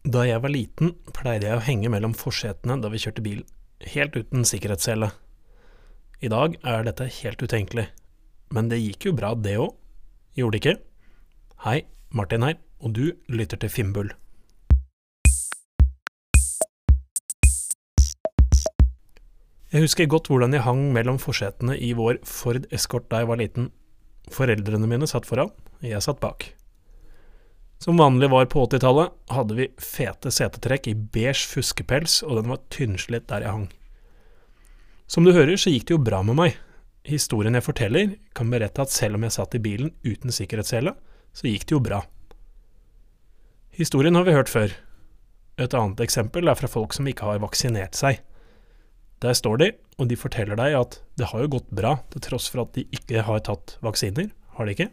Da jeg var liten, pleide jeg å henge mellom forsetene da vi kjørte bil, helt uten sikkerhetssele. I dag er dette helt utenkelig, men det gikk jo bra det òg, gjorde det ikke? Hei, Martin her, og du lytter til Finnbull. Jeg husker godt hvordan jeg hang mellom forsetene i vår Ford Escort da jeg var liten. Foreldrene mine satt foran, jeg satt bak. Som vanlig var på 80-tallet, hadde vi fete setetrekk i beige fuskepels, og den var tynnslitt der jeg hang. Som du hører, så gikk det jo bra med meg. Historien jeg forteller, kan berette at selv om jeg satt i bilen uten sikkerhetssele, så gikk det jo bra. Historien har vi hørt før. Et annet eksempel er fra folk som ikke har vaksinert seg. Der står de, og de forteller deg at det har jo gått bra, til tross for at de ikke har tatt vaksiner, har de ikke?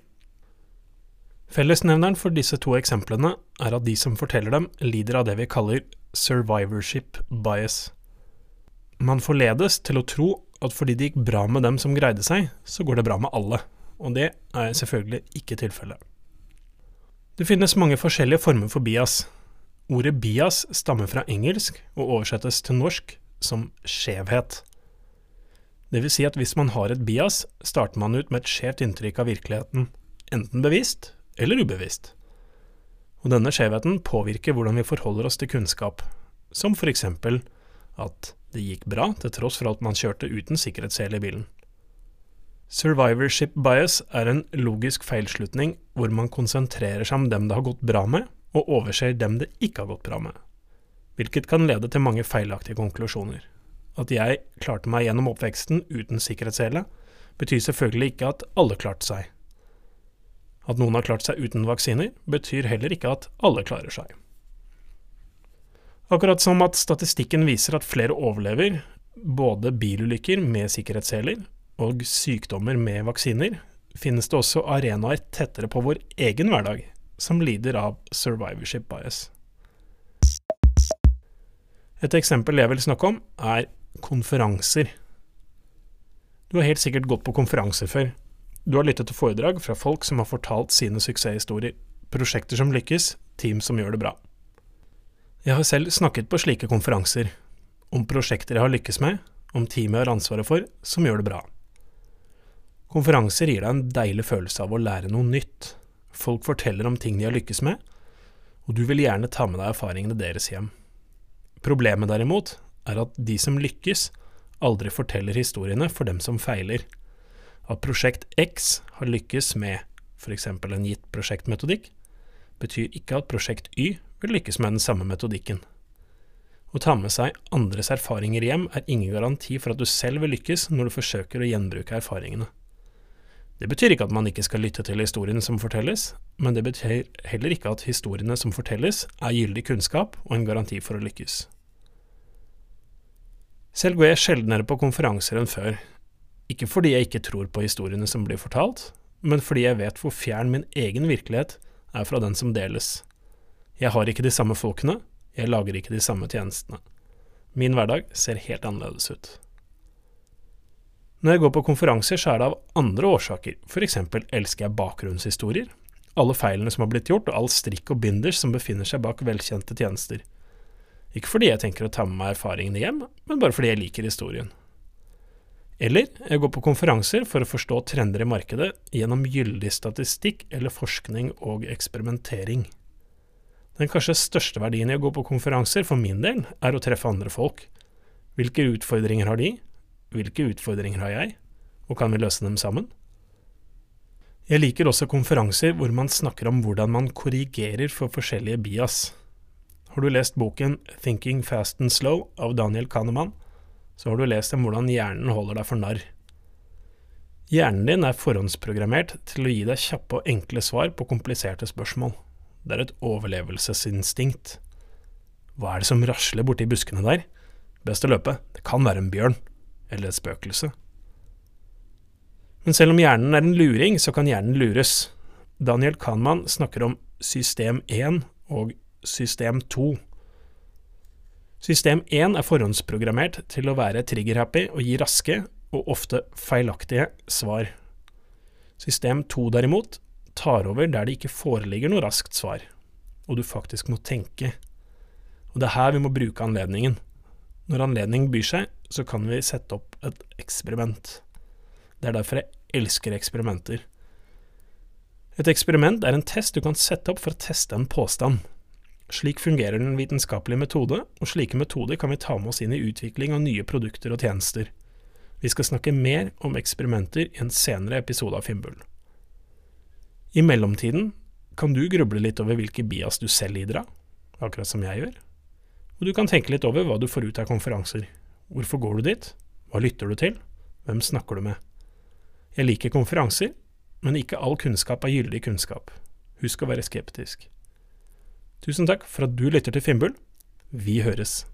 Fellesnevneren for disse to eksemplene er at de som forteller dem, lider av det vi kaller survivorship bias. Man forledes til å tro at fordi det gikk bra med dem som greide seg, så går det bra med alle, og det er selvfølgelig ikke tilfellet. Det finnes mange forskjellige former for bias. Ordet bias stammer fra engelsk og oversettes til norsk som skjevhet. Det vil si at hvis man har et bias, starter man ut med et skjevt inntrykk av virkeligheten, enten bevisst eller ubevisst. Og denne skjevheten påvirker hvordan vi forholder oss til kunnskap, som for eksempel at det gikk bra til tross for at man kjørte uten sikkerhetssele i bilen. Survivorship bias er en logisk feilslutning hvor man konsentrerer seg om dem det har gått bra med, og overser dem det ikke har gått bra med hvilket kan lede til mange feilaktige konklusjoner. At jeg klarte meg gjennom oppveksten uten sikkerhetssele, betyr selvfølgelig ikke at alle klarte seg. At noen har klart seg uten vaksiner, betyr heller ikke at alle klarer seg. Akkurat som at statistikken viser at flere overlever både bilulykker med sikkerhetsseler og sykdommer med vaksiner, finnes det også arenaer tettere på vår egen hverdag som lider av survivorship bias. Et eksempel jeg vil snakke om, er konferanser. Du har helt sikkert gått på konferanser før. Du har lyttet til foredrag fra folk som har fortalt sine suksesshistorier, prosjekter som lykkes, team som gjør det bra. Jeg har selv snakket på slike konferanser, om prosjekter jeg har lykkes med, om team jeg har ansvaret for, som gjør det bra. Konferanser gir deg en deilig følelse av å lære noe nytt. Folk forteller om ting de har lykkes med, og du vil gjerne ta med deg erfaringene deres hjem. Problemet derimot er at de som lykkes, aldri forteller historiene for dem som feiler. At prosjekt X har lykkes med f.eks. en gitt prosjektmetodikk, betyr ikke at prosjekt Y vil lykkes med den samme metodikken. Å ta med seg andres erfaringer hjem er ingen garanti for at du selv vil lykkes når du forsøker å gjenbruke erfaringene. Det betyr ikke at man ikke skal lytte til historiene som fortelles, men det betyr heller ikke at historiene som fortelles, er gyldig kunnskap og en garanti for å lykkes. Selv går jeg sjeldnere på konferanser enn før, ikke fordi jeg ikke tror på historiene som blir fortalt, men fordi jeg vet hvor fjern min egen virkelighet er fra den som deles. Jeg har ikke de samme folkene, jeg lager ikke de samme tjenestene. Min hverdag ser helt annerledes ut. Når jeg går på konferanser, så er det av andre årsaker, eksempel elsker jeg bakgrunnshistorier, alle feilene som har blitt gjort, og all strikk og binders som befinner seg bak velkjente tjenester. Ikke fordi jeg tenker å ta med meg erfaringene hjem, men bare fordi jeg liker historien. Eller går på konferanser for å forstå trender i markedet gjennom gyldig statistikk eller forskning og eksperimentering. Den kanskje største verdien i å gå på konferanser, for min del, er å treffe andre folk. Hvilke utfordringer har de, hvilke utfordringer har jeg, og kan vi løse dem sammen? Jeg liker også konferanser hvor man snakker om hvordan man korrigerer for forskjellige bias. Har du lest boken Thinking Fast and Slow av Daniel Kahneman, så har du lest om hvordan hjernen holder deg for narr. Hjernen din er forhåndsprogrammert til å gi deg kjappe og enkle svar på kompliserte spørsmål. Det er et overlevelsesinstinkt. Hva er det som rasler borti buskene der? Best å løpe, det kan være en bjørn eller et spøkelse. Men selv om hjernen er en luring, så kan hjernen lures. Daniel Kahnmann snakker om system 1 og system 2. System 1 er forhåndsprogrammert til å være trigger-happy og gi raske, og ofte feilaktige, svar. System 2 derimot tar over der det ikke foreligger noe raskt svar, og du faktisk må tenke. Og det er her vi må bruke anledningen. Når anledningen byr seg, så kan vi sette opp et eksperiment. Det er derfor jeg elsker eksperimenter. Et eksperiment er en test du kan sette opp for å teste en påstand. Slik fungerer den vitenskapelige metode, og slike metoder kan vi ta med oss inn i utvikling av nye produkter og tjenester. Vi skal snakke mer om eksperimenter i en senere episode av Finnbull. I mellomtiden kan du gruble litt over hvilke bias du selv lider av, akkurat som jeg gjør. Og du kan tenke litt over hva du får ut av konferanser. Hvorfor går du dit? Hva lytter du til? Hvem snakker du med? Jeg liker konferanser, men ikke all kunnskap er gyldig kunnskap. Husk å være skeptisk. Tusen takk for at du lytter til Finnbull. Vi høres.